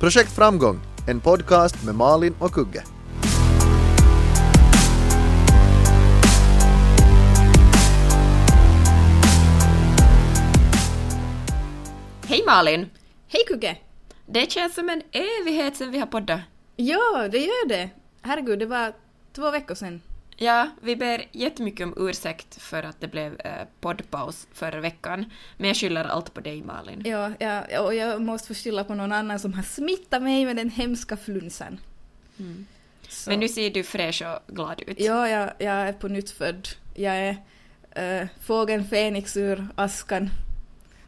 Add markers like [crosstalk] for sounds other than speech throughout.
Projekt Framgång, en podcast med Malin och Kugge. Hej Malin! Hej Kugge! Det känns som en evighet sedan vi har poddat. Ja, det gör det. Herregud, det var två veckor sedan. Ja, vi ber jättemycket om ursäkt för att det blev eh, poddpaus förra veckan, men jag skyller allt på dig Malin. Ja, ja, och jag måste få skylla på någon annan som har smittat mig med den hemska flunsan. Så- Men nu ser du fräsch och glad ut. Ja, jag, jag är på nytt född. Jag är äh, fågeln Fenix ur askan.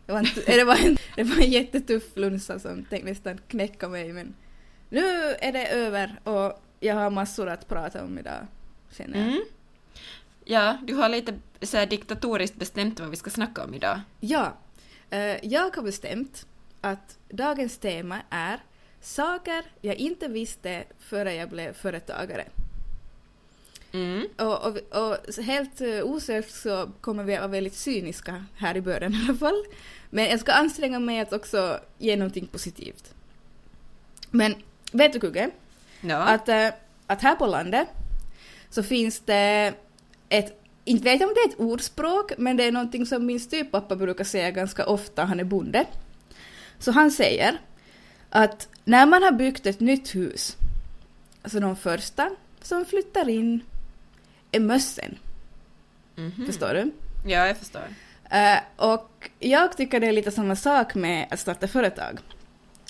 Det var, en, det, var en, det var en jättetuff flunsa som tänkte nästan knäcka mig men nu är det över och jag har massor att prata om idag, känner jag. Mm. Ja, du har lite så här diktatoriskt bestämt vad vi ska snacka om idag. Ja, eh, jag har bestämt att dagens tema är saker jag inte visste före jag blev företagare. Mm. Och, och, och helt uh, osökt så kommer vi att vara väldigt cyniska här i början i alla fall. Men jag ska anstränga mig att också ge någonting positivt. Men vet du Kugge? Ja. Att, eh, att här på landet så finns det ett, inte vet jag om det är ett ordspråk, men det är någonting som min styvpappa brukar säga ganska ofta, han är bonde. Så han säger att när man har byggt ett nytt hus, alltså de första som flyttar in är mössen. Mhm. Förstår du? Ja, jag förstår. Eh, och jag tycker det är lite samma sak med att starta företag.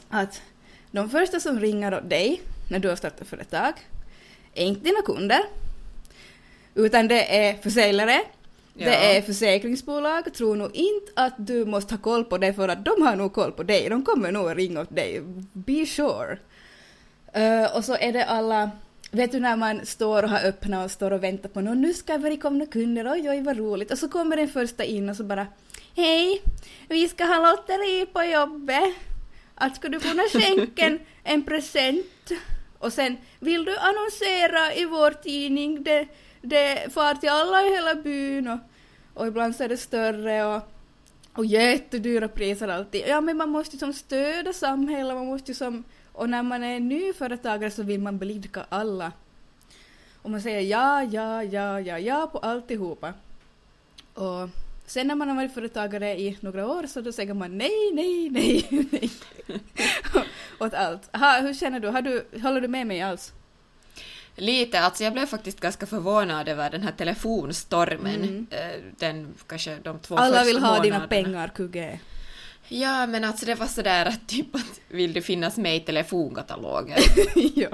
Att de första som ringer åt dig när du har startat företag är inte dina kunder, utan det är försäljare, Ja. det är försäkringsbolag. Tro nog inte att du måste ha koll på det för att de har nog koll på dig. De kommer nog ringa åt dig. Be sure. Eh, och så är det alla, vet du när man står och har öppnat och står och väntar på någon, nu ska det komma kunder, oj oj vad roligt. Och så kommer den första in och så bara, hej, vi ska ha lotteri på jobbet. Att ska du kunna skänka en, en present? Och sen, vill du annonsera i vår tidning? Det, det far till alla i hela byn och, och ibland så är det större och, och jättedyra priser alltid. Ja men man måste ju som stödja samhället, man måste ju som och när man är nyföretagare så vill man blidka alla. Och man säger ja, ja, ja, ja, ja på alltihopa. Och sen när man har varit företagare i några år så då säger man nej, nej, nej, nej. [laughs] [laughs] Åt allt. Ha, hur känner du? Har du? Håller du med mig alls? Lite, alltså jag blev faktiskt ganska förvånad över den här telefonstormen. Mm. Eh, Den, kanske de två Alla vill ha dina månaderna. pengar, Kugge. Ja, men alltså det var sådär att typ att vill du finnas med i telefonkatalogen? [laughs] ja.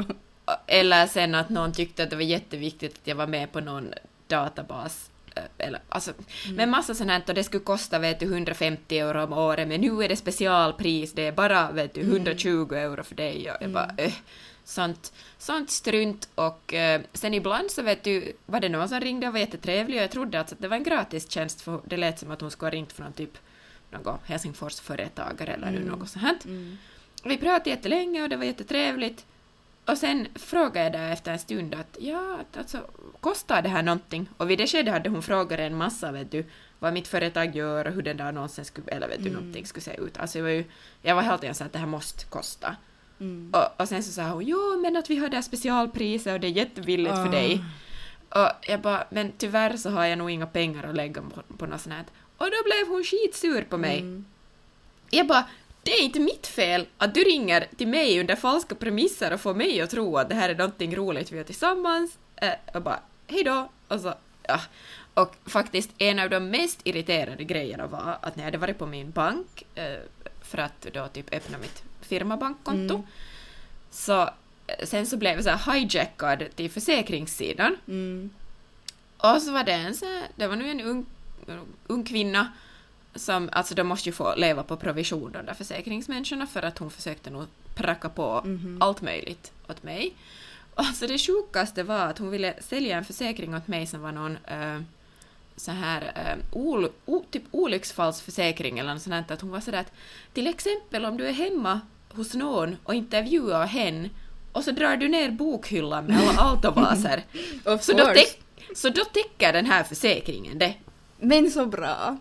Eller sen att någon tyckte att det var jätteviktigt att jag var med på någon databas. eh, Eller, alltså, Men massa sånt här, och det skulle kosta vet du, 150 euro om året, men nu är det specialpris, det är bara vet du, 120 euro för dig. Och jag bara, äh, sånt, sånt strunt. Och eh, sen ibland så vet du, var det någon som ringde och var jättetrevlig och jag trodde alltså att det var en gratis tjänst, för det lät som att hon skulle ha ringt från typ någon Helsingfors-företagare eller nu något sånt. Mm. Vi pratade jättelänge och det var jättetrevligt. Och sen frågade jag där efter en stund att ja, alltså, kostar det här någonting? Och vid det skedet hade hon frågat en massa, vet du, vad mitt företag gör och hur den där annonsen skulle, eller vet du, någonting skulle se ut. Alltså jag var ju, jag var helt enkelt att det här måste kosta. Mm. Och, och sen så sa hon, jo men att vi har det här specialpriset och det är jättebilligt för Ah. dig. Och jag bara, men tyvärr så har jag nog inga pengar att lägga på, på något sånt här. Och då blev hon skitsur på mig. Mm. Jag bara, det är inte mitt fel att du ringer till mig under falska premisser och får mig att tro att det här är någonting roligt vi gör tillsammans. Eh, och bara, hejdå! Och så, ja. Och faktiskt en av de mest irriterande grejerna var att när jag hade varit på min bank eh, för att då typ öppna mitt firmabankkonto Mm. så eh, sen så blev jag så här hijackad till försäkringssidan Mm. och så var det en så här, det var nu en ung, ung kvinna som, alltså de måste ju få leva på provision de där försäkringsmänniskorna för att hon försökte nog pracka på Mhm. allt möjligt åt mig. Och så det sjukaste var att hon ville sälja en försäkring åt mig som var någon eh, så här eh, ol, o, typ olycksfallsförsäkring eller något sånt att hon var sådär att till exempel om du är hemma hos någon och intervjuar hen och så drar du ner bokhyllan med alla autovaser [laughs] så, då täck, så då täcker den här försäkringen det. Men så bra.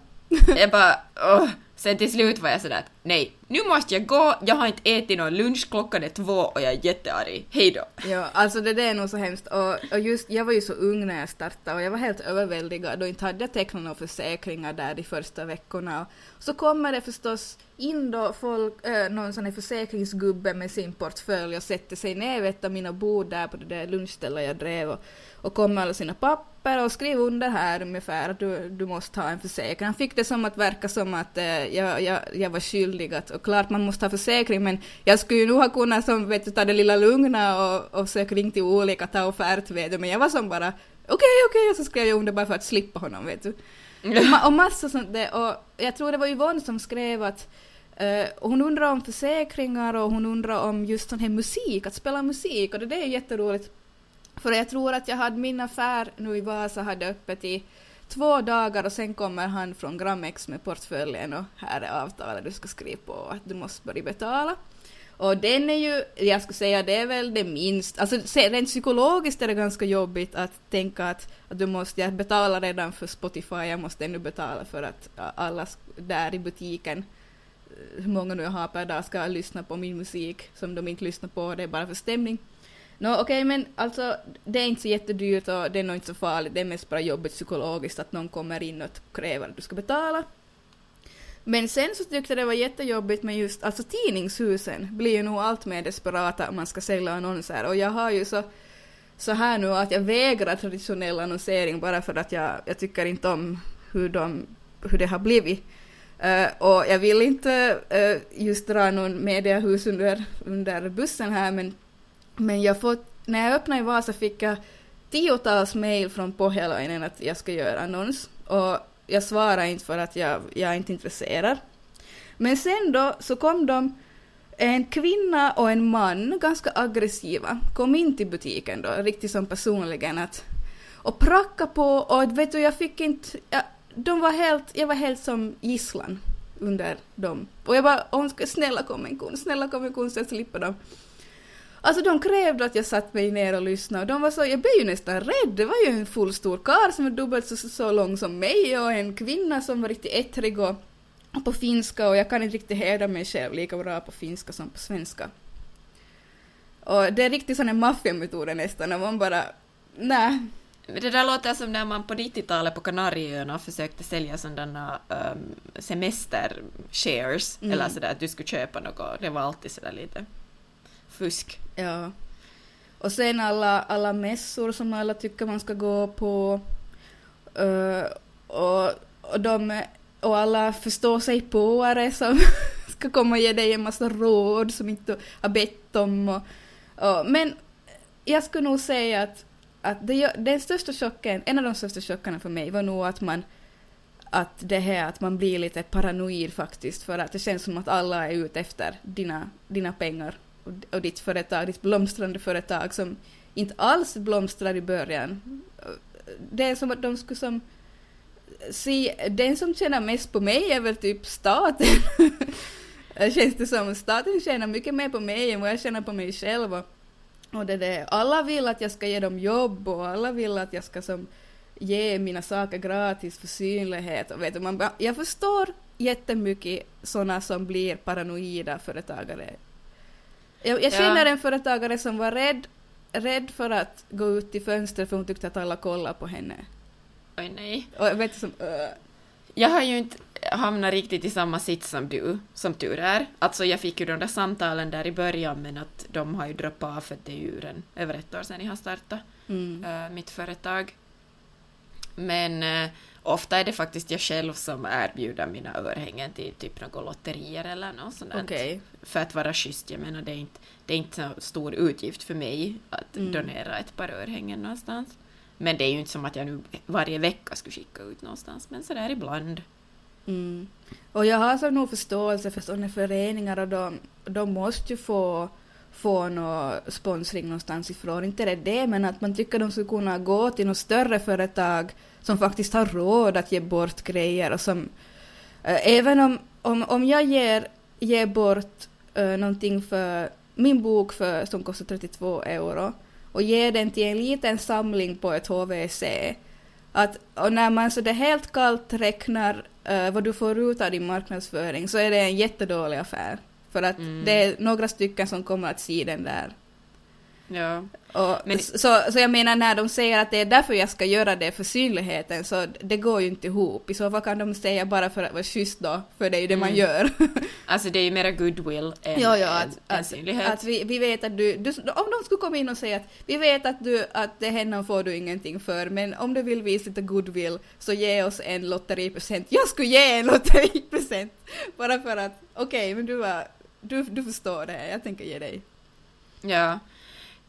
Jag bara, åh. Sen till slut var jag sådär att nej, nu måste jag gå, jag har inte ätit någon lunch, klockan är två och jag är jättearg. Hej då. Ja, alltså det där är nog så hemskt. Och, och just, jag var ju så ung när jag startade och jag var helt överväldigad och inte hade jag tecknat några försäkringar där de första veckorna. Och så kommer det förstås in då folk, äh, någon sån här försäkringsgubbe med sin portfölj och sätter sig ner vid ett av mina bord där på det där lunchstället jag drev och, och kom med alla sina papper och skrev under här ungefär att du, du måste ha en försäkring. Han fick det som att verka som att eh, jag, jag, jag var skyldig att, och klart man måste ha försäkring men jag skulle ju nog ha kunnat som vet du, ta det lilla lugna och, och försöka ringa till olika, ta offert vet du, men jag var som bara okej okay, okej okay, och så skrev jag under bara för att slippa honom vet du. Och, ma och massa sånt där och jag tror det var Yvonne som skrev att Uh, hon undrar om försäkringar och hon undrar om just sån här musik, att spela musik och det, det är jätteroligt. För jag tror att jag hade min affär nu i Vasa hade öppet i två dagar och sen kommer han från Gramex med portföljen och här är avtalet du ska skriva på att du måste börja betala. Och den är ju, jag skulle säga det är väl det minst, alltså rent psykologiskt är det ganska jobbigt att tänka att, att du måste, jag betalar redan för Spotify, jag måste ännu betala för att alla där i butiken eh, hur många nu jag har per dag ska lyssna på min musik som de inte lyssnar på, det är bara för stämning. No, okej, okay, men alltså det är inte så jättedyrt och det är nog inte så farligt, det är mest bara jobbigt psykologiskt att någon kommer in och kräver att du ska betala. Men sen så tyckte jag det var jättejobbigt med just, alltså tidningshusen blir ju nog allt mer desperata om man ska sälja annonser och jag har ju så, så här nu att jag vägrar traditionell annonsering bara för att jag, jag tycker inte om hur, de, hur det har blivit. Uh, och jag vill inte uh, just dra någon mediehus under, under bussen här men, men jag fått, när jag öppnade i Vasa fick jag tiotals mejl från Pohjalainen att jag ska göra annons och jag svarade inte för att jag, jag är inte intresserad. Men sen då så kom de, en kvinna och en man, ganska aggressiva, kom in till butiken då, riktigt som personligen att och pracka på och vet du jag fick inte, jag, de var helt, jag var helt som gisslan under dem. Och jag bara, snälla kom en kund, snälla kom en kund så jag slipper dem. Alltså de krävde att jag satt mig ner och lyssnade och de var så, jag blev ju nästan rädd. Det var ju en full stor karl som var dubbelt så, så lång som mig och en kvinna som var riktigt ettrig och, och på finska och jag kan inte riktigt hävda mig själv lika bra på finska som på svenska. Och det är riktigt sådana maffiametoder nästan och man bara, nej, det där låter som när man på 90-talet på Kanarieöarna försökte sälja sådana um, semester-shares, mm. eller sådär att du skulle köpa något, det var alltid sådär lite fusk. Ja. Och sen alla, alla mässor som alla tycker man ska gå på, uh, och, och, de, och alla förstår sig påare som [laughs] ska komma och ge dig en massa råd som inte har bett om. Och, och, men jag skulle nog säga att att det, den största chocken, en av de största chockerna för mig var nog att man att det här att man blir lite paranoid faktiskt för att det känns som att alla är ute efter dina, dina pengar och, ditt företag, ditt blomstrande företag som inte alls blomstrar i början. Det är som att de skulle som se, den som tjänar mest på mig är väl typ staten. [laughs] Känns det som. Staten tjänar mycket mer på mig än vad jag tjänar på mig själv. Och och det där, alla vill att jag ska ge dem jobb och alla vill att jag ska som ge mina saker gratis för synlighet. Och vet du, man, jag förstår jättemycket sådana som blir paranoida företagare. Jag, jag känner en företagare som var rädd, rädd för att gå ut i fönstret för hon tyckte att alla kollade på henne. Oj nej. Och vet du, som, uh. Jag har ju inte hamnat riktigt i samma sits som du, som tur är. Alltså jag fick ju de där samtalen där i början men att de har ju droppat av för det är ju över ett år sedan jag har startat mm. uh, mitt företag. Men uh, ofta är det faktiskt jag själv som erbjuder mina örhängen till typ några lotterier eller något sånt okay. För att vara schysst, jag menar det är inte, det är inte så stor utgift för mig att mm. donera ett par örhängen någonstans. Men det är ju inte som att jag nu varje vecka skulle skicka ut någonstans, men sådär ibland. Mm. Och jag har så nog förståelse för sådana föreningar och de, de måste ju få, få någon sponsring någonstans ifrån. Inte det det, men att man tycker de skulle kunna gå till något större företag som faktiskt har råd att ge bort grejer och som äh, även om, om, om jag ger, ger bort äh, någonting för min bok för, som kostar 32 euro och ger den till en liten samling på ett HVC att, och när man så det helt kallt räknar äh, vad du får ut av din marknadsföring så är det en jättedålig affär. För att Mm. det är några stycken som kommer att se den där. Ja. Och, Men- så, så jag menar när de säger att det är därför jag ska göra det för synligheten så det går ju inte ihop. I så fall kan de säga bara för att vara schysst då, för det är ju det man Mm. gör. [laughs] Alltså det är ju mera goodwill än, Ja, ja, än, att, än att, synlighet. att vi, vi vet att du, du, om de skulle komma in och säga att vi vet att, du, att det hennan får du ingenting för, men om du vill visa lite goodwill så ge oss en lotteripresent. Jag skulle ge en [laughs] lotteripresent! Bara för att, okej, men du, var, du, du förstår det, jag tänker ge dig. Ja.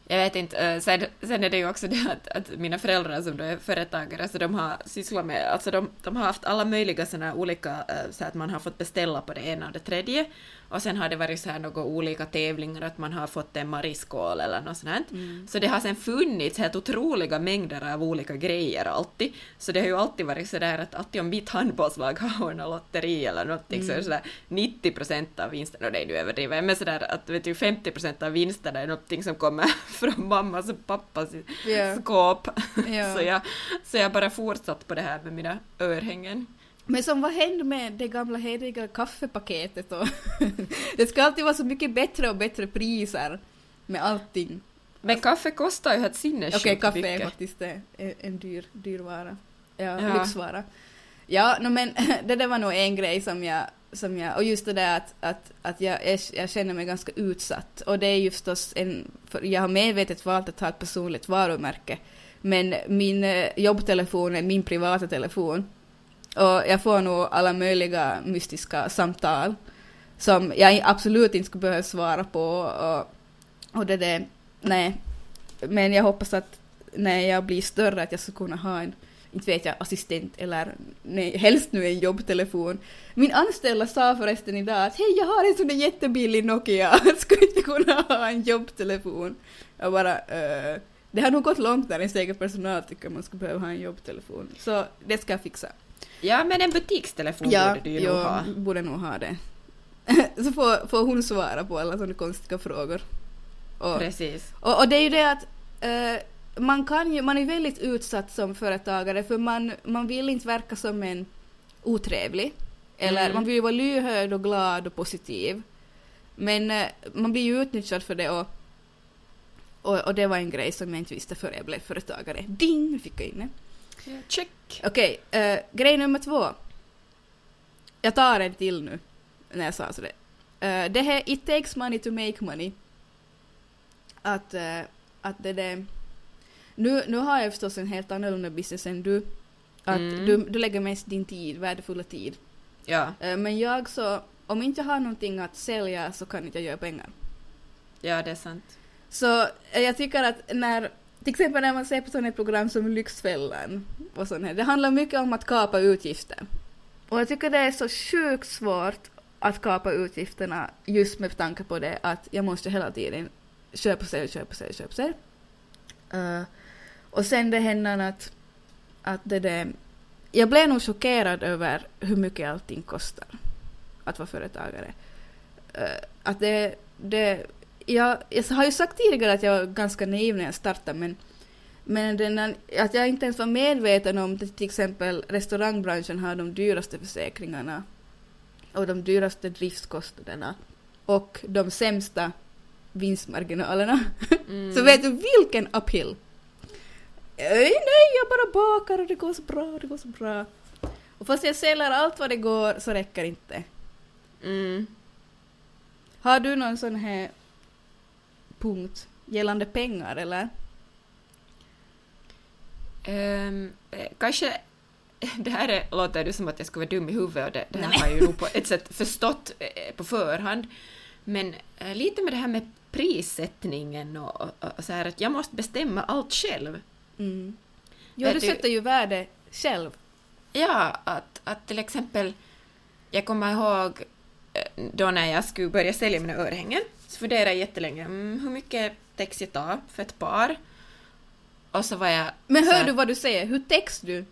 Jag vet inte, eh, sen, sen är det ju också det att, att mina föräldrar som då är företagare, så de har sysslat med, alltså de, de har haft alla möjliga såna olika, eh, så att man har fått beställa på det ena och det tredje, och sen har det varit så här några olika tävlingar, att man har fått en mariskål eller något sånt. här. Så det har sen funnits helt otroliga mängder av olika grejer alltid, så det har ju alltid varit så där att alltid om mitt handbollslag har ordnat lotteri eller någonting så är det sådär 90 procent av vinsten, och det är nu överdrivet, men sådär att vet du 50 procent av vinsterna är någonting som kommer från mammas och pappas Ja. skåp. Ja. [laughs] Så, jag, så jag bara fortsatt på det här med mina örhängen. Men som vad hände med det gamla hederliga kaffepaketet och [laughs] det ska alltid vara så mycket bättre och bättre priser med allting. Men kaffe kostar ju helt Okej, sinnessjukt kaffe är mycket. faktiskt en, en dyr, dyr vara. Ja, Ja. lyxvara. Ja, no, men [laughs] det där var nog en grej som jag, som jag och just det där att, att, att jag, jag, jag känner mig ganska utsatt. Och det är ju förstås en, för jag har medvetet valt att ha ett personligt varumärke. Men min eh, jobbtelefon är min privata telefon. Och jag får nog alla möjliga mystiska samtal som jag absolut inte skulle behöva svara på. Och, och det där, nej. Men jag hoppas att när jag blir större att jag ska kunna ha en, inte vet jag, assistent eller nej, helst nu en jobbtelefon. Min anställda sa förresten idag att hej jag har en sån där jättebillig Nokia, [laughs] skulle inte kunna ha en jobbtelefon. Jag bara uh, det har nog gått långt när en säker personal tycker man skulle behöva ha en jobbtelefon. Så det ska jag fixa. Ja, men en butikstelefon borde du ju nog ha. borde nog ha det. [laughs] Så får, får hon svara på alla sådana konstiga frågor. Och, Precis. och, och det är ju det att eh, man, kan ju, man är väldigt utsatt som företagare för man, man vill inte verka som en otrevlig. Eller Mm. man vill ju vara lyhörd och glad och positiv. Men eh, man blir ju utnyttjad för det och, och, och det var en grej som jag inte visste före jag blev företagare. Ding! Nu fick jag in det. Check. Okej, eh, grej nummer två. Jag tar en till nu, när jag sa så det. Eh, det här It takes money to make money. Att, eh, att det där... Nu, nu har jag förstås en helt annorlunda business än du. Att Mm. du, du lägger mest din tid, värdefulla tid. Ja, Eh, men jag så, om inte jag har någonting att sälja så kan inte jag göra pengar. ja, det är sant. Så eh, jag tycker att när, till exempel när man ser på sådana program som Lyxfällan och sånt här, det handlar mycket om att kapa utgifter. Och jag tycker det är så sjukt svårt att kapa utgifterna just med tanke på det att jag måste hela tiden köpa sig, köpa sig, köpa sig. Uh, och sen det händer att, att det där, jag blev nog chockerad över hur mycket allting kostar att vara företagare. Uh, att det, det jag, jag har ju sagt tidigare att jag var ganska naiv när jag startade men, men den, att jag inte ens var medveten om till exempel restaurangbranschen har de dyraste försäkringarna och de dyraste driftskostnaderna och de sämsta vinstmarginalerna. [laughs] Mm. Så vet du vilken uphill? Nej, nej, jag bara bakar och det går så bra, det går så bra. Och fast jag säljer allt vad det går så räcker inte. Mm. Har du någon sån här punkt gällande pengar eller? Eh, kanske [laughs] det här är, låter det som att jag skulle vara dum i huvudet och det, det här Nej. har jag ju nog på ett sätt förstått eh, på förhand. Men eh, lite med det här med prissättningen och, och, och så här att jag måste bestämma allt själv. Mm. Vet du du- sätter ju värde själv. Ja, att, att till exempel, jag kommer ihåg eh, då när jag skulle börja sälja mina örhängen, så funderade jag jättelänge, mm, hur mycket täcks jag ta för ett par? Och så var jag... Men hör här- du vad du säger? Hur täcks du?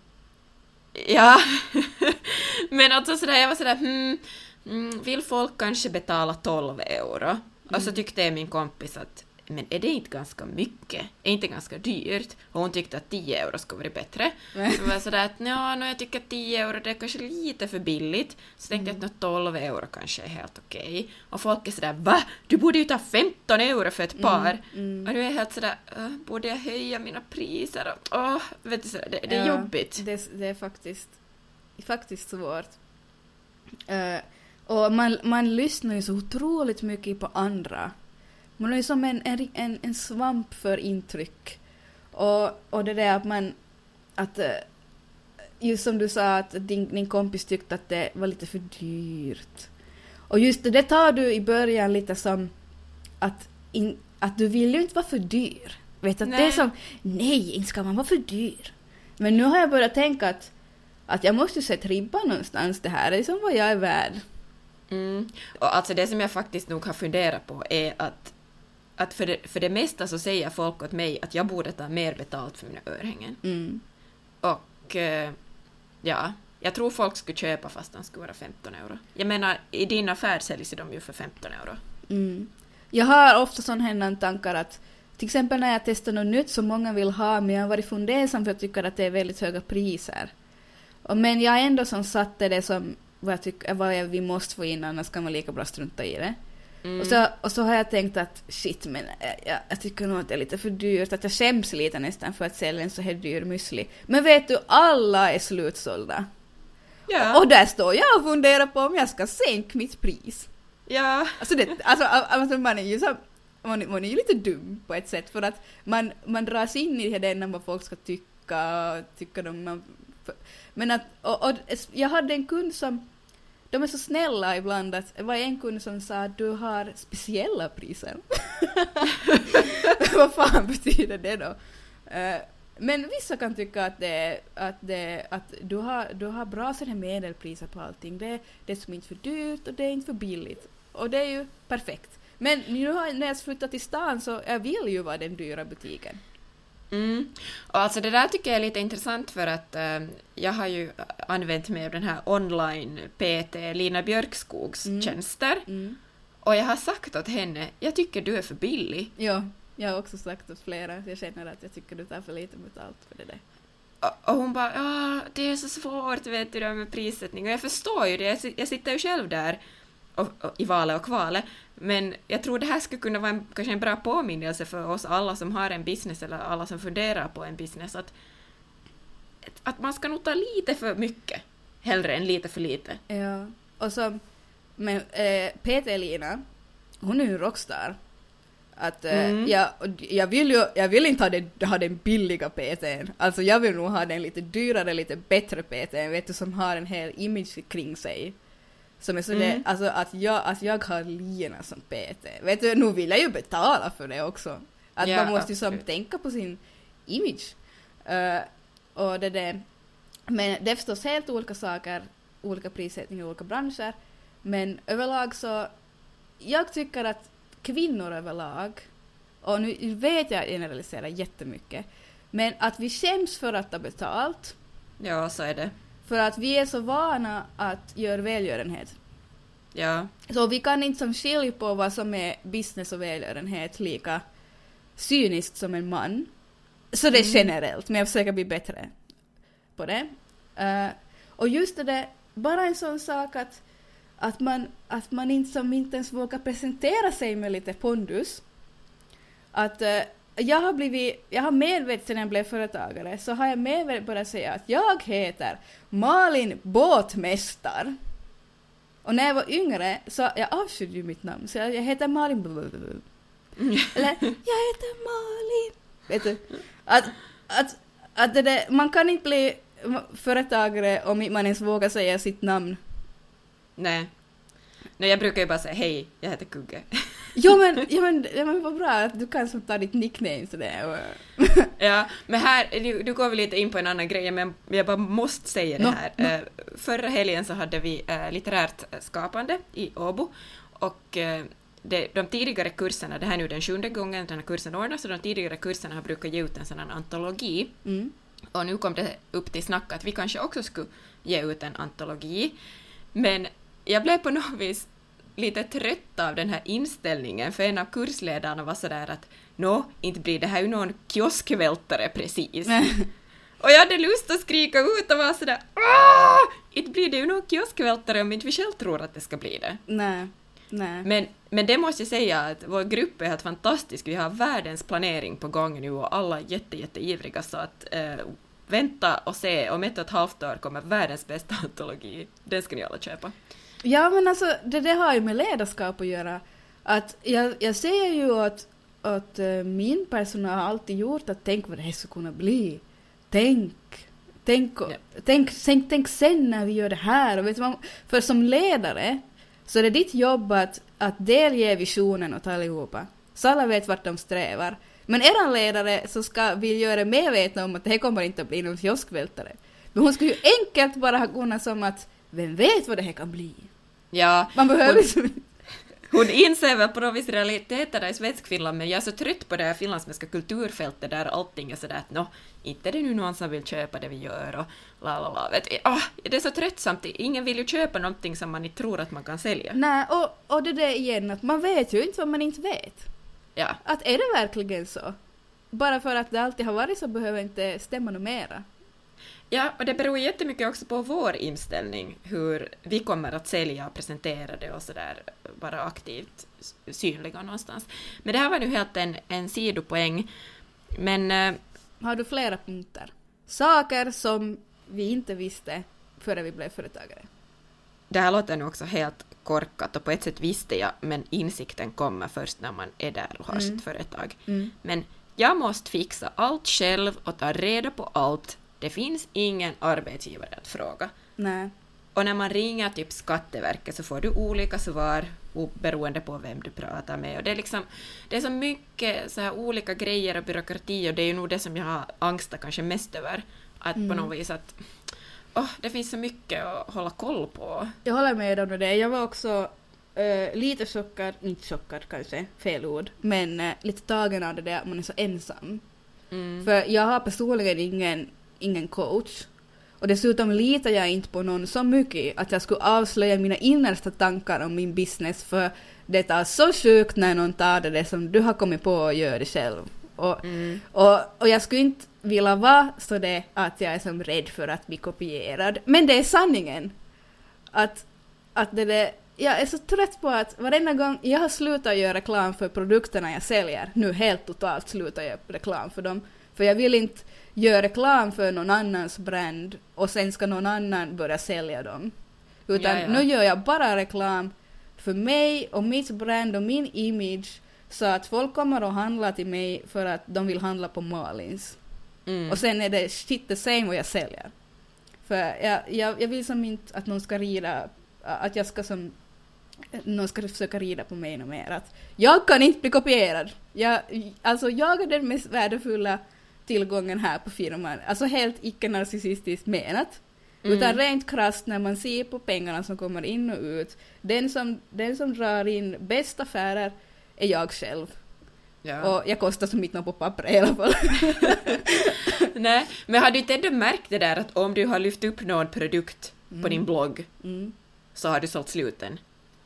Ja, [laughs] men alltså sådär, jag var sådär, hmm, mm, vill folk kanske betala 12 euro? Och så tyckte min kompis att men är det inte ganska mycket? Är inte ganska dyrt? Och hon tyckte att 10 euro skulle vara bättre. Så var sådär att ja, no, jag tycker att 10 euro det är kanske lite för billigt. Så tänkte jag att nå 12 euro kanske är helt okej. Och folk är sådär va? Du borde ju ta 15 euro för ett par. mm. Och nu är jag helt sådär, "Äh, borde jag höja mina priser? Och, åh, vet du, sådär, det, det är Ja, jobbigt. Det, det är faktiskt, faktiskt svårt. Eh, och man, man lyssnar ju så otroligt mycket på andra. Man är som en, en, en, en svamp för intryck. Och, och det där att man... Att, eh, just som du sa att din, din kompis tyckte att det var lite för dyrt. Och just det, det tar du i början lite som att, in, att du vill ju inte vara för dyr. Vet att det är Nej. som, nej, inte ska man vara för dyr. Men nu har jag börjat tänka att, att jag måste sätta ribban någonstans. Det här är liksom vad jag är värd. Mm. Och alltså det som jag faktiskt nog har funderat på är att, att för, det, för det mesta så säger folk åt mig att jag borde ta mer betalt för mina örhängen. Mm. Och eh, ja, jag tror folk skulle köpa fast de skulle vara 15 euro. Jag menar, i din affär säljs de ju för 15 euro. Mm. Jag har ofta sådana tankar att till exempel när jag testar något nytt som många vill ha men jag har varit fundersam för jag tycker att det är väldigt höga priser. Och, men jag har ändå som satte det som vad jag tycker vad jag, vi måste få in annars kan man lika bra strunta i det. Mm. Och, så, och så har jag tänkt att shit men jag, jag, jag tycker nog att det är lite för dyrt, att jag skäms lite nästan för att sälja en så här dyr müsli. Men vet du, alla är slutsålda. ja, Och där står jag och funderar på om jag ska sänka mitt pris. ja, Alltså, det, alltså, alltså man är ju så, man, man är ju lite dum på ett sätt för att man, man dras in i det där vad folk ska tycka, tycka de, man, men att, och, och jag hade en kund som, de är så snälla ibland att, det var en kund som sa att du har speciella priser. [laughs] vad fan betyder det då? Uh, men vissa kan tycka att, det, att, det, att du, har, du har bra sådana medelpriser på allting. Det, det är som inte för dyrt och det är inte för billigt. Och det är ju perfekt. Men nu har, när jag flyttat till stan så jag vill ju vara den dyra butiken. Mm. Och alltså det där tycker jag är lite intressant för att eh, jag har ju använt mig av den här online PT Lina Björkskogs Mm. tjänster Mm. och jag har sagt åt henne, jag tycker du är för billig. Ja, jag har också sagt åt flera, jag känner att jag tycker du tar för lite betalt för det där. Och- Och hon bara ja, det är så svårt vet du det med prissättning och jag förstår ju det, jag, jag sitter ju själv där och, och, i valet och kvalet men jag tror det här skulle kunna vara en, kanske en bra påminnelse för oss alla som har en business eller alla som funderar på en business att, att man ska nog ta lite för mycket hellre än lite för lite. Ja, och så, men eh, PT-Lina, hon är ju en rockstar. Att eh, Mm. jag, jag vill ju, jag vill inte ha, det, ha den billiga PTn. Alltså jag vill nog ha den lite dyrare, lite bättre PTn, vet du, som har en hel image kring sig. Som är så det, Mm. alltså att jag, att jag har Lina som PT. Vet du, nu vill jag ju betala för det också. Att Ja, man måste ju som tänka på sin image. Eh, och det där, men det är förstås helt olika saker, olika prissättning i olika branscher. Men överlag så, jag tycker att kvinnor överlag, och nu vet jag att jag generaliserar jättemycket, men att vi skäms för att ta betalt, Ja, så är det. För att vi är så vana att göra välgörenhet. Ja. Så vi kan inte som skilja på vad som är business och välgörenhet lika cyniskt som en man. Så det är Mm. generellt, men jag försöker bli bättre på det. Eh, och just det där, bara en sån sak att, att, man, att man inte, som inte ens vågar presentera sig med lite pondus. Att eh, jag har blivit, jag har medvetet sen jag blev företagare, så har jag medvetet börjat säga att jag heter Malin Båtmästar. Och när jag var yngre så jag avskydde ju mitt namn, så jag, jag heter Malin blablabla. Eller jag heter Malin. Vet du? Att, att, att det där, man kan inte bli företagare om man ens vågar säga sitt namn. Nej. Nej, jag brukar ju bara säga hej, jag heter Kugge. Jo men, ja, men, ja, men vad bra att du kan som ta ditt nickname sådär. Och, [laughs] Ja, men här, du, du går vi lite in på en annan grej, men jag bara måste säga det här. nå. Eh, förra helgen så hade vi eh, litterärt skapande i Åbo och eh, det, de tidigare kurserna, det här är nu den sjunde gången den här kursen ordnas, så de tidigare kurserna har brukat ge ut en sån här antologi mm. och nu kom det upp till snack att vi kanske också skulle ge ut en antologi. Men jag blev på något vis lite trötta av den här inställningen, för en av kursledarna var sådär att nå, inte blir det här ju någon kioskvältare precis. och jag hade lust att skrika ut och vara sådär Åh! Inte blir det ju någon kioskvältare om inte vi själv tror att det ska bli det. Nej. Nej. Men, men det måste jag säga att vår grupp är helt fantastisk. Vi har världens planering på gång nu och alla är jätte, jätteivriga så att eh, vänta och se, om ett och ett halvt år kommer världens bästa antologi. Den ska ni alla köpa. Ja, men alltså det, det har ju med ledarskap att göra. Att jag, jag ser ju att, att uh, min personal har alltid gjort att tänk vad det här skulle kunna bli. Tänk, tänk, Ja. tänk, tänk, tänk sen när vi gör det här. Och vet vad- för som ledare så är det ditt jobb att, att delge visionen åt allihopa. Så alla vet vart de strävar. Men eran ledare så ska vi göra medvetna om att det här kommer inte att bli någon kioskvältare. Men hon skulle ju enkelt bara ha kunnat som att vem vet vad det här kan bli? Ja, Man behöver hon, liksom hon inser väl på något vis realiteterna i Svenskfinland, men jag är så trött på det här finlandssvenska kulturfältet där allting är sådär att nå, inte är det nu någon som vill köpa det vi gör och la la la. Det är så tröttsamt, ingen vill ju köpa någonting som man inte tror att man kan sälja. Nej, och, och det där igen att man vet ju inte vad man inte vet. Ja. Att är det verkligen så? Bara för att det alltid har varit så behöver inte stämma något mera. Ja, och det beror jättemycket också på vår inställning, hur vi kommer att sälja och presentera det och sådär, vara aktivt synliga någonstans. Men det här var nu helt en, en sidopoäng. Men eh, Har du flera punkter? Saker som vi inte visste före vi blev företagare. det här låter nu också helt korkat och på ett sätt visste jag, men insikten kommer först när man är där och har Mm. sitt företag. Mm. Men jag måste fixa allt själv och ta reda på allt. Det finns ingen arbetsgivare att fråga. Nej. Och när man ringer typ Skatteverket så får du olika svar beroende på vem du pratar med. Och det, är liksom, det är så mycket så här olika grejer och byråkrati och det är ju nog det som jag har angstat kanske mest över. Att på Mm. något vis att åh, det finns så mycket att hålla koll på. Jag håller med om det. Jag var också eh, lite chockad, inte chockad kanske, fel ord, men eh, lite tagen av det där att man är så ensam. Mm. För jag har personligen ingen, ingen coach. Och dessutom litar jag inte på någon så mycket att jag skulle avslöja mina innersta tankar om min business för det är så sjukt när någon tar det som du har kommit på och gör det själv. Och, Mm. och, och jag skulle inte vilja vara så det att jag är som rädd för att bli kopierad. Men det är sanningen. Att, att det där, jag är så trött på att varenda gång jag har slutat göra reklam för produkterna jag säljer, nu helt totalt slutar jag göra reklam för dem, för jag vill inte göra reklam för någon annans brand och sen ska någon annan börja sälja dem. Utan Ja, ja. nu gör jag bara reklam för mig och mitt brand och min image så att folk kommer att handla till mig för att de vill handla på Malins. Mm. Och sen är det shit the same vad jag säljer. För jag, jag, jag vill som inte att någon ska rida, att jag ska som, någon ska försöka rida på mig något mer. Att jag kan inte bli kopierad. Jag, alltså jag är den mest värdefulla tillgången här på firman. Alltså helt icke-narcissistiskt menat. Mm. Utan rent krasst när man ser på pengarna som kommer in och ut. Den som, den som drar in bäst affärer är jag själv. ja. Och jag kostar som inte något på papper i alla fall. [laughs] Nej, men har du inte ändå märkt det där att om du har lyft upp någon produkt på Mm. din blogg Mm. så har du sålt slut den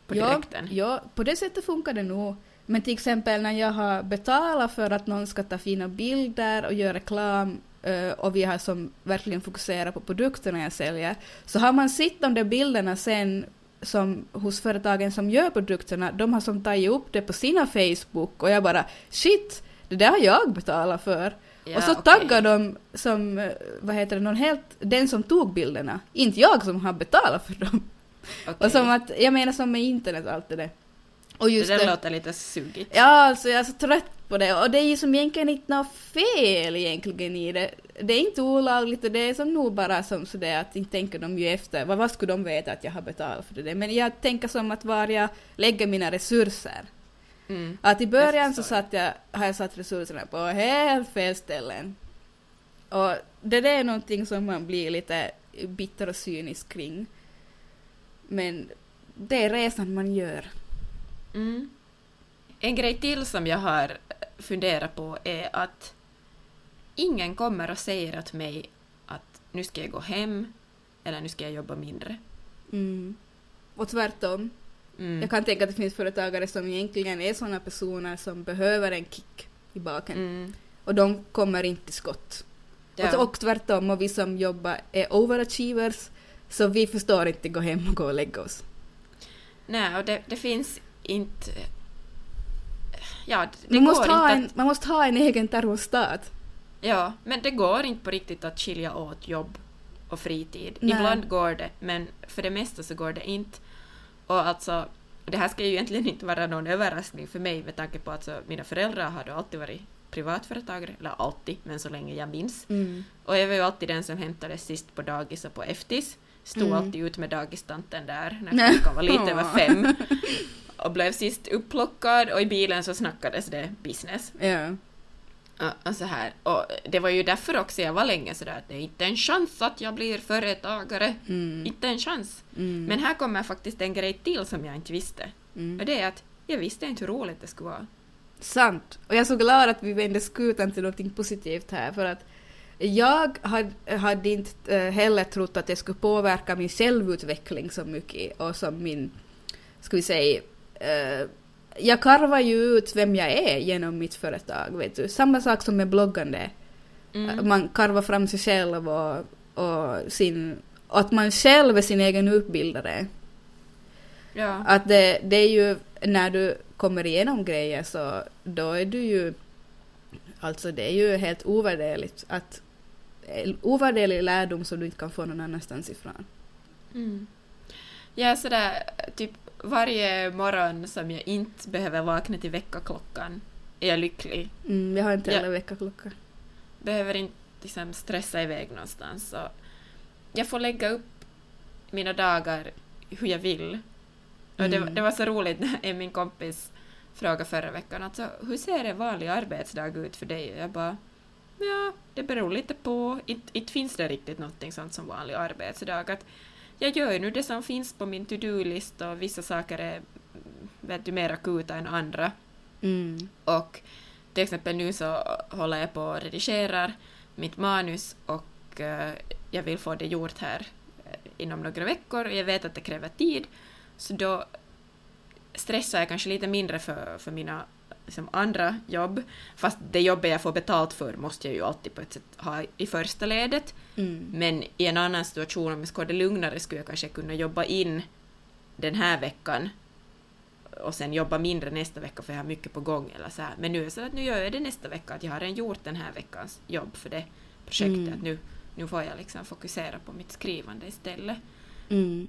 på ja, direkten? ja, på det sättet funkar det nog. Men till exempel när jag har betalat för att någon ska ta fina bilder och göra reklam eh, och vi har som verkligen fokuserat på produkterna jag säljer, så har man sett de där bilderna sen som hos företagen som gör produkterna, de har som tagit upp det på sina Facebook och jag bara shit, det där har jag betalat för. Ja, och så okej. taggar de som, eh, vad heter det, någon helt, den som tog bilderna, inte jag som har betalat för dem. Okej. Och som att, jag menar som med internet och allt det där. Och just det det. låter lite sugigt. Ja, alltså jag är så trött på det. Och det är ju som egentligen inte något fel egentligen i det. Det är inte olagligt och det är som nog bara som sådär att inte tänker de ju efter. Vad, vad skulle de veta att jag har betalat för det? Men jag tänker som att var jag lägger mina resurser. Mm. Att i början så satt jag, har jag satt resurserna på helt fel ställen. Och det där är någonting som man blir lite bitter och cynisk kring. Men det är resan man gör. Mm. En grej till som jag har funderat på är att ingen kommer och säger åt mig att nu ska jag gå hem eller nu ska jag jobba mindre. Mm. Och tvärtom. Mm. Jag kan tänka att det finns företagare som egentligen är sådana personer som behöver en kick i baken. Mm. Och de kommer inte till skott. Ja. Och, och tvärtom, och vi som jobbar är overachievers, så vi förstår inte gå hem och gå och lägga oss. Nej, och det, det finns inte... Ja, det, Man måste, ha en, att, man måste ha en egen termostat. Ja, men det går inte på riktigt att skilja åt jobb och fritid. Nej. Ibland går det, men för det mesta så går det inte. Och alltså, det här ska ju egentligen inte vara någon överraskning för mig med tanke på att så, mina föräldrar har alltid varit privatföretagare, eller alltid, men så länge jag minns. Mm. Och jag var ju alltid den som hämtades sist på dagis och på eftis. Stod Mm. alltid ut med dagistanten där när klockan var lite över fem. [laughs] Och blev sist upplockad och i bilen så snackades det business. Ja. Ja, Och, så här. och det var ju därför också jag var länge sådär att det är inte en chans att jag blir företagare. Mm. Inte en chans. Mm. Men här kommer faktiskt en grej till som jag inte visste. Mm. Och det är att jag visste inte hur roligt det skulle vara. Sant. Och jag är så glad att vi vände skutan till något positivt här för att jag hade, hade inte eh, heller trott att det skulle påverka min självutveckling så mycket och som min, ska vi säga, eh, jag karvar ju ut vem jag är genom mitt företag, vet du. Samma sak som med bloggande. Mm. Man karvar fram sig själv och, och sin, och att man själv är sin egen utbildare. Ja. Att det, det är ju, när du kommer igenom grejer så då är du ju, alltså det är ju helt ovärderligt att, ovärderlig lärdom som du inte kan få någon annanstans ifrån. Mm. Jag är sådär, typ varje morgon som jag inte behöver vakna till väckarklockan är jag lycklig. Mm, jag har inte heller väckarklocka. Behöver inte liksom stressa iväg någonstans. Så jag får lägga upp mina dagar hur jag vill. Och det, Mm. det var så roligt när min kompis frågade förra veckan alltså, hur ser en vanlig arbetsdag ut för dig? Och jag bara ja, det beror lite på. Inte finns det riktigt någonting sånt som vanlig arbetsdag. Att jag gör ju nu det som finns på min to-do-lista och vissa saker är vet du, mer akuta än andra. Mm. Och till exempel nu så håller jag på och redigerar mitt manus och eh, jag vill få det gjort här eh, inom några veckor och jag vet att det kräver tid. Så då stressar jag kanske lite mindre för, för mina liksom, andra jobb. Fast det jobbet jag får betalt för måste jag ju alltid på ett sätt ha i första ledet. Mm. Men i en annan situation, om jag skulle ha det lugnare, skulle jag kanske kunna jobba in den här veckan och sen jobba mindre nästa vecka för jag har mycket på gång eller så här. Men nu är det så att nu gör jag det nästa vecka, att jag har redan gjort den här veckans jobb för det projektet. Mm. Nu, nu får jag liksom fokusera på mitt skrivande istället. Mm.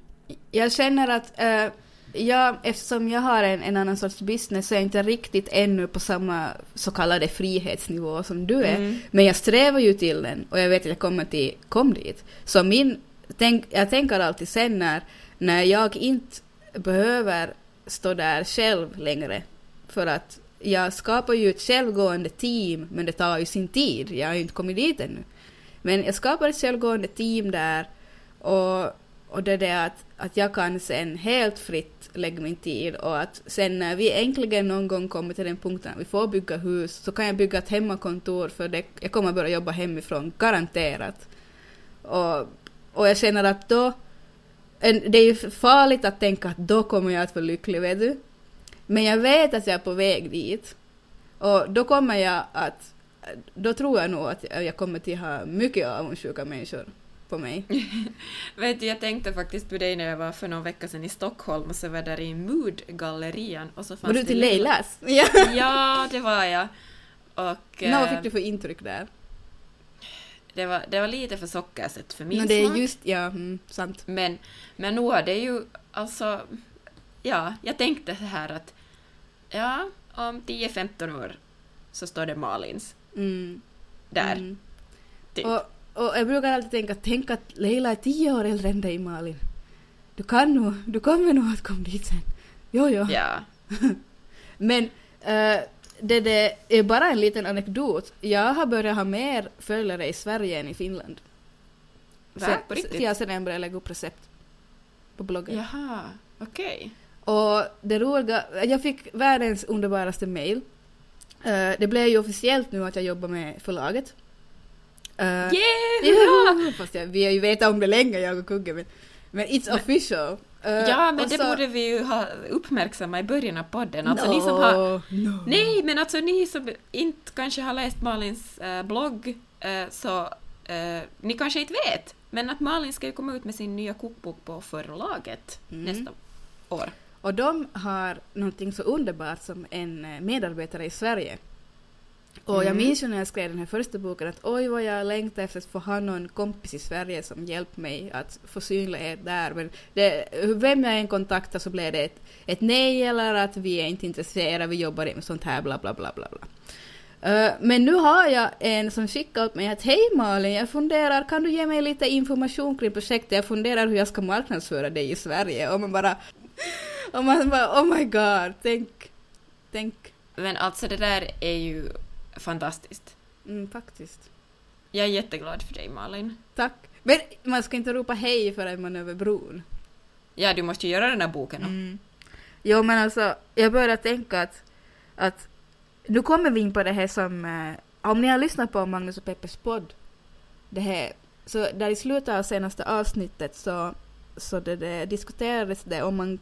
Jag känner att eh, jag, eftersom jag har en, en annan sorts business så är jag inte riktigt ännu på samma så kallade frihetsnivå som du är. Mm. Men jag strävar ju till den och jag vet att jag kommer till, kom dit. Så min, tänk, jag tänker alltid sen när, när jag inte behöver stå där själv längre. För att jag skapar ju ett självgående team men det tar ju sin tid. Jag har ju inte kommit dit ännu. Men jag skapar ett självgående team där och, och det är det att, att jag kan sen helt fritt lägga min tid och att sen när vi äntligen någon gång kommer till den punkten att vi får bygga hus så kan jag bygga ett hemmakontor för det, jag kommer börja jobba hemifrån, garanterat. Och, och jag känner att då, en, det är ju farligt att tänka att då kommer jag att vara lycklig, vet du. Men jag vet att jag är på väg dit. Och då kommer jag att, då tror jag nog att jag kommer till ha mycket avundsjuka människor på mig. [laughs] Vet du, jag tänkte faktiskt på dig när jag var för någon vecka sedan i Stockholm och så var jag där i Mood-gallerian och så fanns Var du till Leilas? Ja. [laughs] Ja, det var jag. Och Nå, vad eh, fick du för intryck där? det, var, det var lite för sockersött för min Nå, det är smak. just, ja, mm, sant. Men, men nog har det ju alltså... Ja, jag tänkte så här att ja, om 10-15 år så står det Malins Mm, där. mm. Typ. Och, och jag brukar alltid tänka, tänk att Leila är tio år äldre än dig Malin. Du kan nog, du kommer nog att komma dit sen. Jo, jo. Ja. [laughs] Men eh, det, det är bara en liten anekdot. Jag har börjat ha mer följare i Sverige än i Finland. Va? Sen- På riktigt? Ja, sen jag började lägga upp recept på bloggen. Jaha, okej. Och det roliga, jag fick världens underbaraste mail. Eh, det blev ju officiellt nu att jag jobbar med förlaget. Uh, Yeah, hurra! [laughs] Fast jag, vi har ju vetat om det länge, jag och Kugge. Men, Men it's official. Uh, Ja, men det så- borde vi ju ha uppmärksammat i början av podden. Alltså no, ni som har... no. Nej, men alltså ni som inte kanske har läst Malins eh, blogg, eh, så eh, ni kanske inte vet, men att Malin ska ju komma ut med sin nya kokbok på förlaget Mm. nästa år. Och de har någonting så underbart som en eh, medarbetare i Sverige. Och jag Mm. minns ju när jag skrev den här första boken att oj vad jag längtar efter att få ha någon kompis i Sverige som hjälpt mig att få synlighet där. Men det, vem jag än kontaktar så blev det ett, ett nej eller att vi är inte intresserade, vi jobbar med sånt här bla bla bla bla bla. Eh, men nu har jag en som skickar åt mig att hej Malin, jag funderar, kan du ge mig lite information kring projektet? Jag funderar hur jag ska marknadsföra dig i Sverige. Och man bara, och man bara oh my god, tänk, tänk, Men alltså det där är ju fantastiskt. mm, faktiskt. Jag är jätteglad för dig Malin. Tack. Men man ska inte ropa hej förrän man är över bron. Ja, du måste ju göra den här boken. Mm. Jo men alltså, jag börjar tänka att, att nu kommer vi in på det här som, eh, om ni har lyssnat på Magnus och Peppers podd, det här, så där i slutet av senaste avsnittet så, så det, det diskuterades det om man,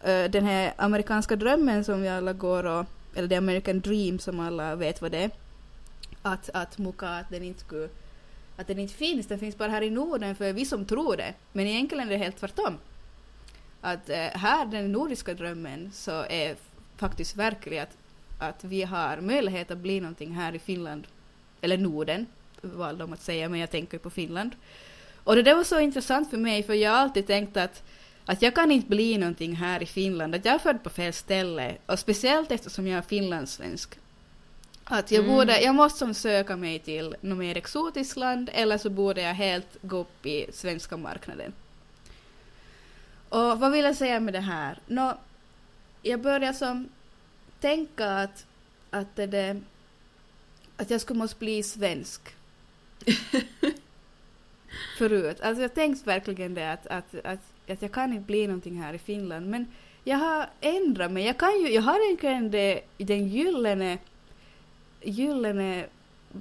eh, den här amerikanska drömmen som vi alla går och, eller the American dream som alla vet vad det är, att, att Muka, att den inte skulle, att den inte finns, den finns bara här i Norden för vi som tror det, men egentligen är det helt tvärtom. Att eh, här, den nordiska drömmen, så är faktiskt verklig att, att vi har möjlighet att bli någonting här i Finland, eller Norden, valde de att säga, men jag tänker på Finland. Och det där var så intressant för mig, för jag har alltid tänkt att, att jag kan inte bli någonting här i Finland, att jag är född på fel ställe, och speciellt eftersom jag är finlandssvensk. Att jag, Mm. borde, jag måste som söka mig till något mer exotiskt land, eller så borde jag helt gå upp i svenska marknaden. Och vad vill jag säga med det här? Nå, jag börjar som tänka att, att, det, det, att jag skulle måste bli svensk. [laughs] Förut. Alltså jag tänkte verkligen det att, att, att, att jag kan inte bli någonting här i Finland. Men jag har ändrat mig. Jag, kan ju, jag har egentligen det, den gyllene, gyllene,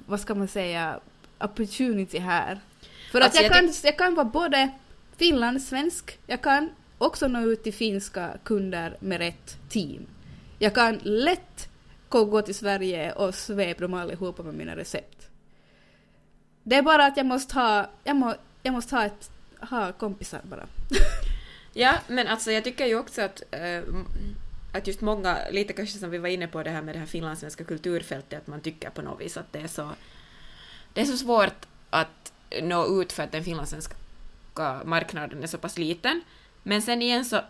vad ska man säga, opportunity här. För att Alltså, jag, jag kan, jag kan vara både finlandssvensk, jag kan också nå ut till finska kunder med rätt team. Jag kan lätt gå till Sverige och svepa dem allihopa med mina recept. Det är bara att jag måste ha, jag, må, jag måste ha, ett, ha kompisar bara. [laughs] Ja, men alltså jag tycker ju också att, äh, att just många, lite kanske som vi var inne på det här med det här finlandssvenska kulturfältet, att man tycker på något vis att det är så, det är så svårt att nå ut för att den finlandssvenska marknaden är så pass liten. Men sen igen så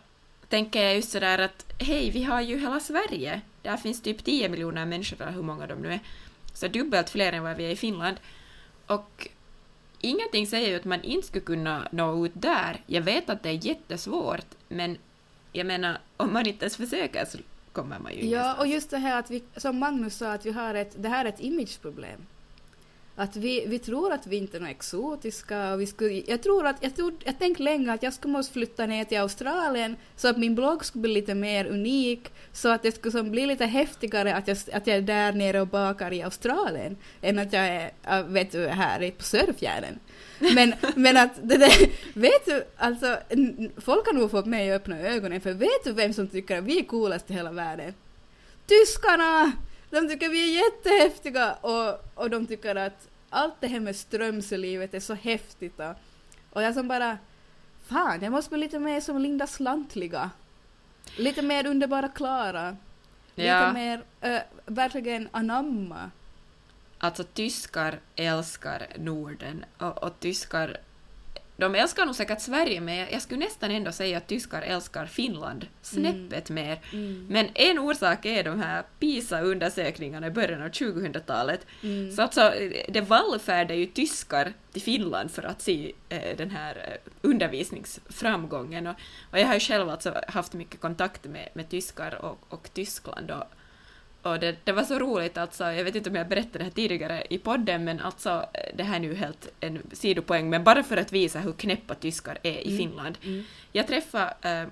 tänker jag just sådär att hej, vi har ju hela Sverige. Där finns typ 10 miljoner människor, eller hur många de nu är. Så dubbelt fler än vad vi är i Finland. Och ingenting säger ju att man inte skulle kunna nå ut där. Jag vet att det är jättesvårt, men jag menar, om man inte ens försöker så kommer man ju Ja, ingenstans. och just det här att vi, som Magnus sa, att vi har ett, det här är ett imageproblem. Att vi, vi tror att vi inte är något exotiska och vi skulle, jag tror att, jag, tror, jag tänkte länge att jag skulle måste flytta ner till Australien så att min blogg skulle bli lite mer unik, så att det skulle som bli lite häftigare att jag, att jag är där nere och bakar i Australien, än att jag är, vet du, här på Sörfjärden. Men, [laughs] men att det där, vet du, alltså, folk har nog fått mig att öppna ögonen, för vet du vem som tycker att vi är coolast i hela världen? Tyskarna! De tycker vi är jättehäftiga och, och de tycker att allt det här med Strömsölivet är så häftigt och, och jag som bara Fan, jag måste bli lite mer som Linda Slantliga. Lite mer underbara Klara. Lite Ja. mer äh, verkligen anamma. Alltså tyskar älskar Norden och, och tyskar de älskar nog säkert Sverige, men jag, skulle nästan ändå säga att tyskar älskar Finland snäppet mer. Mm. Men en orsak är de här PISA-undersökningarna i början av 2000-talet. Mm. Så alltså, det vallfärdar ju tyskar till Finland för att se eh, den här eh, undervisningsframgången. Och, och jag har ju själv alltså haft mycket kontakt med, med tyskar och, och Tyskland. Och, och det, det var så roligt, alltså, jag vet inte om jag berättade det här tidigare i podden, men alltså, det här är nu helt en sidopoäng, men bara för att visa hur knäppa tyskar är i Mm. Finland. Mm. Jag träffade eh,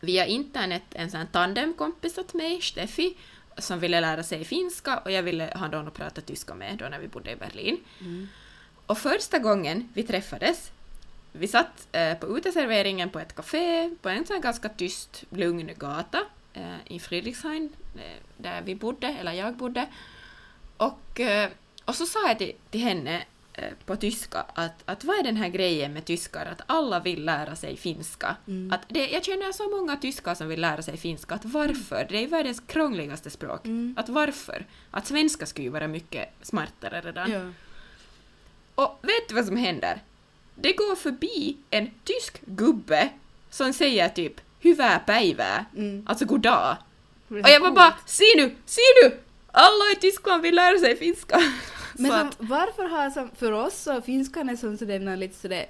via internet en sån tandemkompis åt mig, Steffi, som ville lära sig finska och jag ville ha någon att prata tyska med då när vi bodde i Berlin. Mm. Och första gången vi träffades, vi satt eh, på uteserveringen på ett café på en sån ganska tyst, lugn gata i Fredrikshamn, eh, där vi bodde, eller jag bodde. Och, eh, och så sa jag till, till henne eh, på tyska att, att vad är den här grejen med tyskar, att alla vill lära sig finska. Mm. Att det, jag känner så många tyskar som vill lära sig finska, att varför? Det är världens krångligaste språk. Mm. Att varför? Att svenska skulle ju vara mycket smartare redan. Ja. Och vet du vad som händer? Det går förbi en tysk gubbe som säger typ ”hyvää päivää”, Mm. alltså god dag. Det är Och jag var bara ”se nu, se nu! Alla i Tyskland vill lära sig finska”. [laughs] Men som, varför har som, för oss så finskan är som sådär lite sådär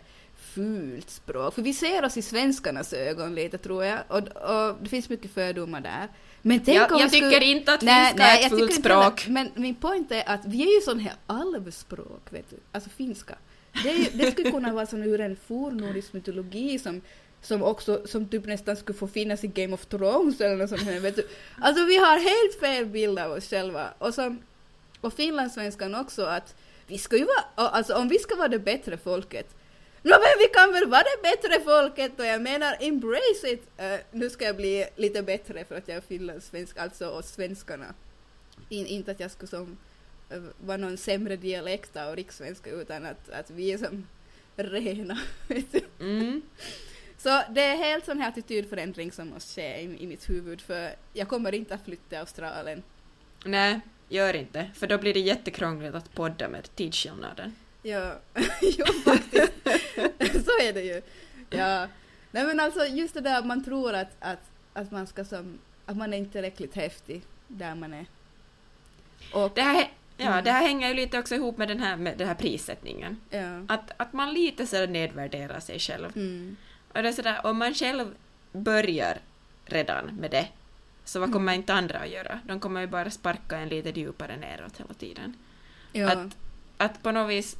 fult språk, för vi ser oss i svenskarnas ögon lite tror jag, och, och det finns mycket fördomar där. Men tänk jag om jag skulle- tycker inte att Nej, finska nej, är ett fult inte språk. Men min point är att vi är ju sån här alvspråk, vet du, alltså finska. Det, ju, det skulle kunna vara som ur en fornnordisk mytologi som, som också, som typ nästan skulle få finnas i Game of Thrones eller något sånt här, vet du. Alltså vi har helt fel bild av oss själva. Och, som, och finlandssvenskan också att vi ska ju vara, alltså om vi ska vara det bättre folket, Nå men vi kan väl vara det bättre folket och jag menar embrace it. Uh, nu ska jag bli lite bättre för att jag är finlandssvensk, alltså och svenskarna. In, inte att jag skulle som uh, vara någon sämre dialekt av rikssvenska utan att, att vi är som [laughs] rena. Vet du? Mm. Så det är helt sån här attitydförändring som måste ske i, i mitt huvud för jag kommer inte att flytta till Australien. Nej, gör inte, för då blir det jättekrångligt att podda med tidsskillnaden. Ja, [laughs] jo faktiskt. [laughs] så är det ju. Ja. Nej men alltså just det där att man tror att, att, att man ska som, att man är inte tillräckligt häftig där man är. Och, Det här, ja, Mm. det här hänger ju lite också ihop med den här, med den här prissättningen. ja. Att, att man lite så nedvärderar sig själv. Mm. Och det är sådär, om man själv börjar redan med det, så vad kommer Mm. inte andra att göra? De kommer ju bara sparka en lite djupare neråt hela tiden. Ja. Att, att på något vis,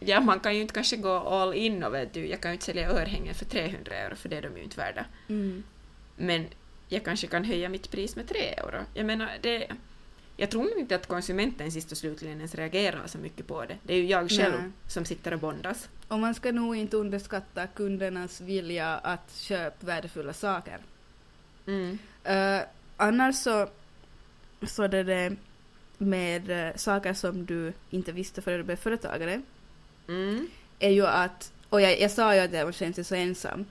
ja man kan ju inte kanske gå all in och vet du, jag kan ju inte sälja örhängen för 300 euro för det är de ju inte värda. Mm. Men jag kanske kan höja mitt pris med 3 euro. Jag menar, det... Jag tror inte att konsumenten sist och slutligen ens reagerar så mycket på det. Det är ju jag själv Nej. som sitter och bondas. Och man ska nog inte underskatta kundernas vilja att köpa värdefulla saker. Mm. Uh, annars så, så det det med eh, saker som du inte visste före du blev företagare, Mm. är ju att, och jag, jag sa ju att jag kände sig så ensam,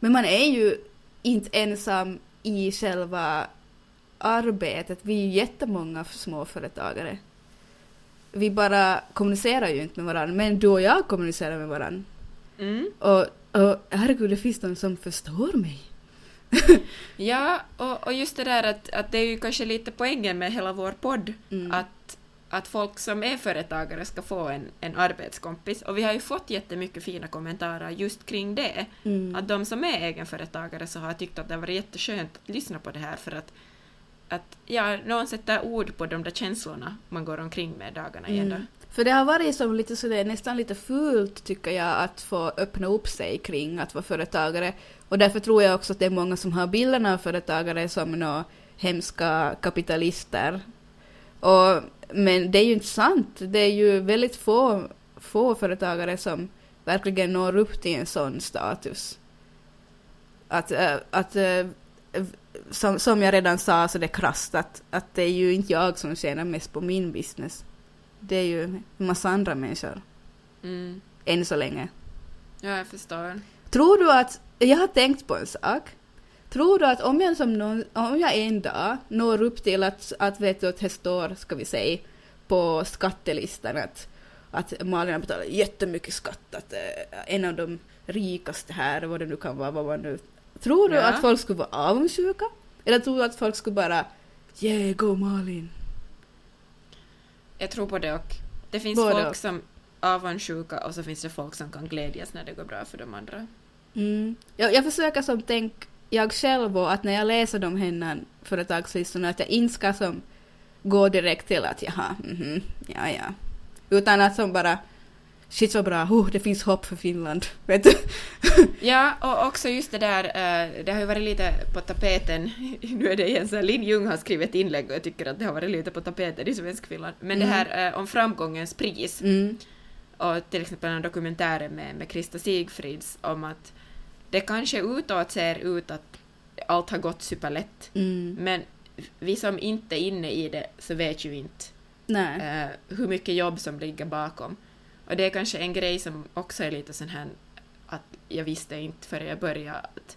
men man är ju inte ensam i själva arbetet. Vi är ju jättemånga småföretagare. Vi bara kommunicerar ju inte med varandra, men du och jag kommunicerar med varandra. Mm. Och, och herregud, det finns någon som förstår mig. [laughs] Ja, och, och just det där att, att det är ju kanske lite poängen med hela vår podd, Mm. att, att folk som är företagare ska få en, en arbetskompis. Och vi har ju fått jättemycket fina kommentarer just kring det. Mm. Att de som är egenföretagare så har tyckt att det varit jätteskönt att lyssna på det här för att, att ja, någon sätter ord på de där känslorna man går omkring med dagarna i ända. Mm. För det har varit som lite sådär, nästan lite fult tycker jag att få öppna upp sig kring att vara företagare. Och därför tror jag också att det är många som har bilderna av företagare som nå hemska kapitalister. Och, men det är ju inte sant. Det är ju väldigt få, få företagare som verkligen når upp till en sån status. Att, äh, att äh, som, som jag redan sa så det är krasst att, att det är ju inte jag som tjänar mest på min business. Det är ju en massa andra människor. Mm. Än så länge. Ja, jag förstår. Tror du att, jag har tänkt på en sak. Tror du att om jag, som någon, om jag en dag når upp till att, att vet du, att det står, ska vi säga, på skattelistan att, att Malin har betalat jättemycket skatt, att eh, en av de rikaste här, vad det nu kan vara, vad man nu... Tror du Ja. att folk skulle vara avundsjuka? Eller tror du att folk skulle bara, yeah, go Malin? Jag tror på det och. Det finns Både folk och. som är avundsjuka och så finns det folk som kan glädjas när det går bra för de andra. Mm. Jag, jag försöker som tänk, jag själv och att när jag läser de här företagslistorna att jag inte ska som gå direkt till att jaha, mhm, ja ja. Utan att som bara shit så bra, oh, det finns hopp för Finland. [laughs] Vet du? Ja, och också just det där, eh, det har ju varit lite på tapeten, [laughs] nu är det igen så här, Linn Ljung har skrivit ett inlägg och jag tycker att det har varit lite på tapeten i Svenskfinland, men Mm. det här eh, om framgångens pris. Mm. och till exempel en dokumentär med, med Krista Sigfrids om att det kanske utåt ser ut att allt har gått superlätt, Mm. men vi som inte är inne i det så vet ju inte eh, hur mycket jobb som ligger bakom. Och det är kanske en grej som också är lite sån här att jag visste inte före jag började att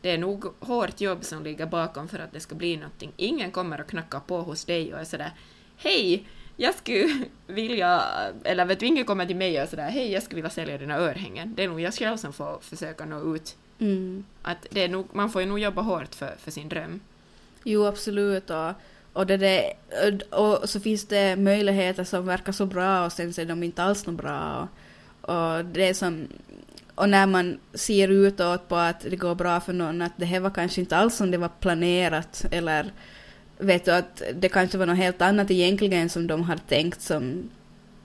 det är nog hårt jobb som ligger bakom för att det ska bli någonting. Ingen kommer att knacka på hos dig och är sådär Hej, jag skulle [laughs] vilja, eller vet du, ingen kommer till mig och är sådär Hej, jag skulle vilja sälja dina örhängen. Det är nog jag själv som får försöka nå ut. Mm. Att det är nog, man får ju nog jobba hårt för, för sin dröm. Jo, absolut. Och, och, det där, och så finns det möjligheter som verkar så bra och sen så är de inte alls så bra. Och, och, det som, och när man ser utåt på att det går bra för någon, att det här var kanske inte alls som det var planerat eller vet du att det kanske var något helt annat egentligen som de hade tänkt som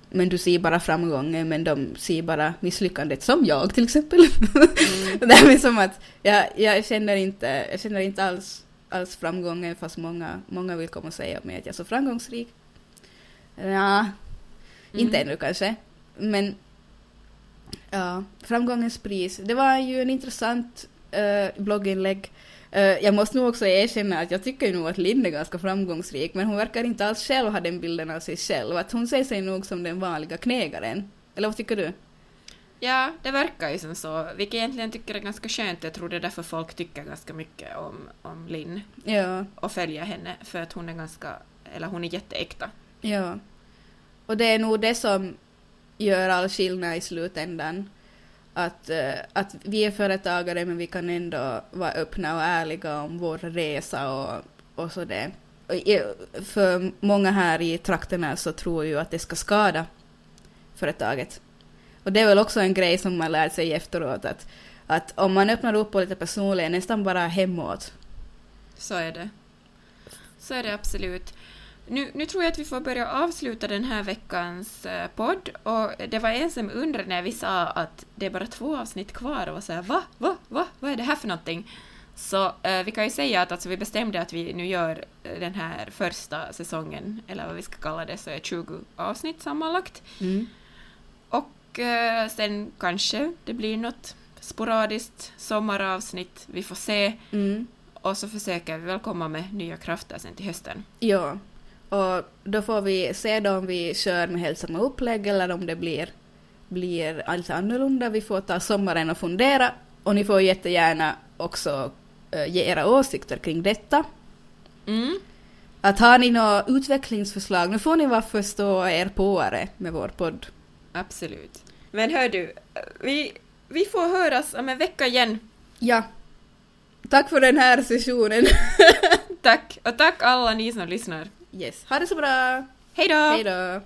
men du ser bara framgången men de ser bara misslyckandet som jag till exempel. [laughs] det är som att jag, jag, känner inte, jag känner inte alls, alls framgången fast många, många vill komma och säga mig att jag är så framgångsrik. Ja, inte Mm. ännu kanske. Men ja, framgångens pris. Det var ju en intressant uh, blogginlägg. Eh, jag måste nog också erkänna att jag tycker nog att Linn är ganska framgångsrik men hon verkar inte alls själv ha den bilden av sig själv. Att hon ser sig nog som den vanliga knegaren. Eller vad tycker du? Ja, det verkar ju som så, vilket jag egentligen tycker är ganska skönt. Jag tror det är därför folk tycker ganska mycket om, om Linn Ja, och följer henne, för att hon är ganska, eller hon är jätteäkta. ja. Och det är nog det som gör all skillnad i slutändan. Att, eh, att vi är företagare men vi kan ändå vara öppna och ärliga om vår resa och, och sådär. För många här i trakterna så tror ju att det ska skada företaget. Och det är väl också en grej som man lärt sig efteråt att, att om man öppnar upp och lite personligen, nästan bara hemåt. Så är det. Så är det absolut. Nu, nu tror jag att vi får börja avsluta den här veckans eh, podd och det var en som undrade när vi sa att det är bara två avsnitt kvar och var såhär va, va, va, vad är det här för någonting? Så eh, vi kan ju säga att alltså, vi bestämde att vi nu gör eh, den här första säsongen, eller vad vi ska kalla det, så är 20 avsnitt sammanlagt. Mm. Och eh, sen kanske det blir något sporadiskt sommaravsnitt, vi får se. Mm. Och så försöker vi väl komma med nya krafter sen till hösten. Ja, och då får vi se då om vi kör med helt samma upplägg eller om det blir, blir lite annorlunda. Vi får ta sommaren och fundera och ni får jättegärna också eh, ge era åsikter kring detta. Mm. Att har ni några utvecklingsförslag, nu får ni vara förstå er påare med vår podd. Absolut. Men hör du, vi, vi får höras om en vecka igen. Ja. Tack för den här sessionen. [laughs] Tack! Och tack alla ni som lyssnar. yes. Ha det så bra. Hej då! Hej då.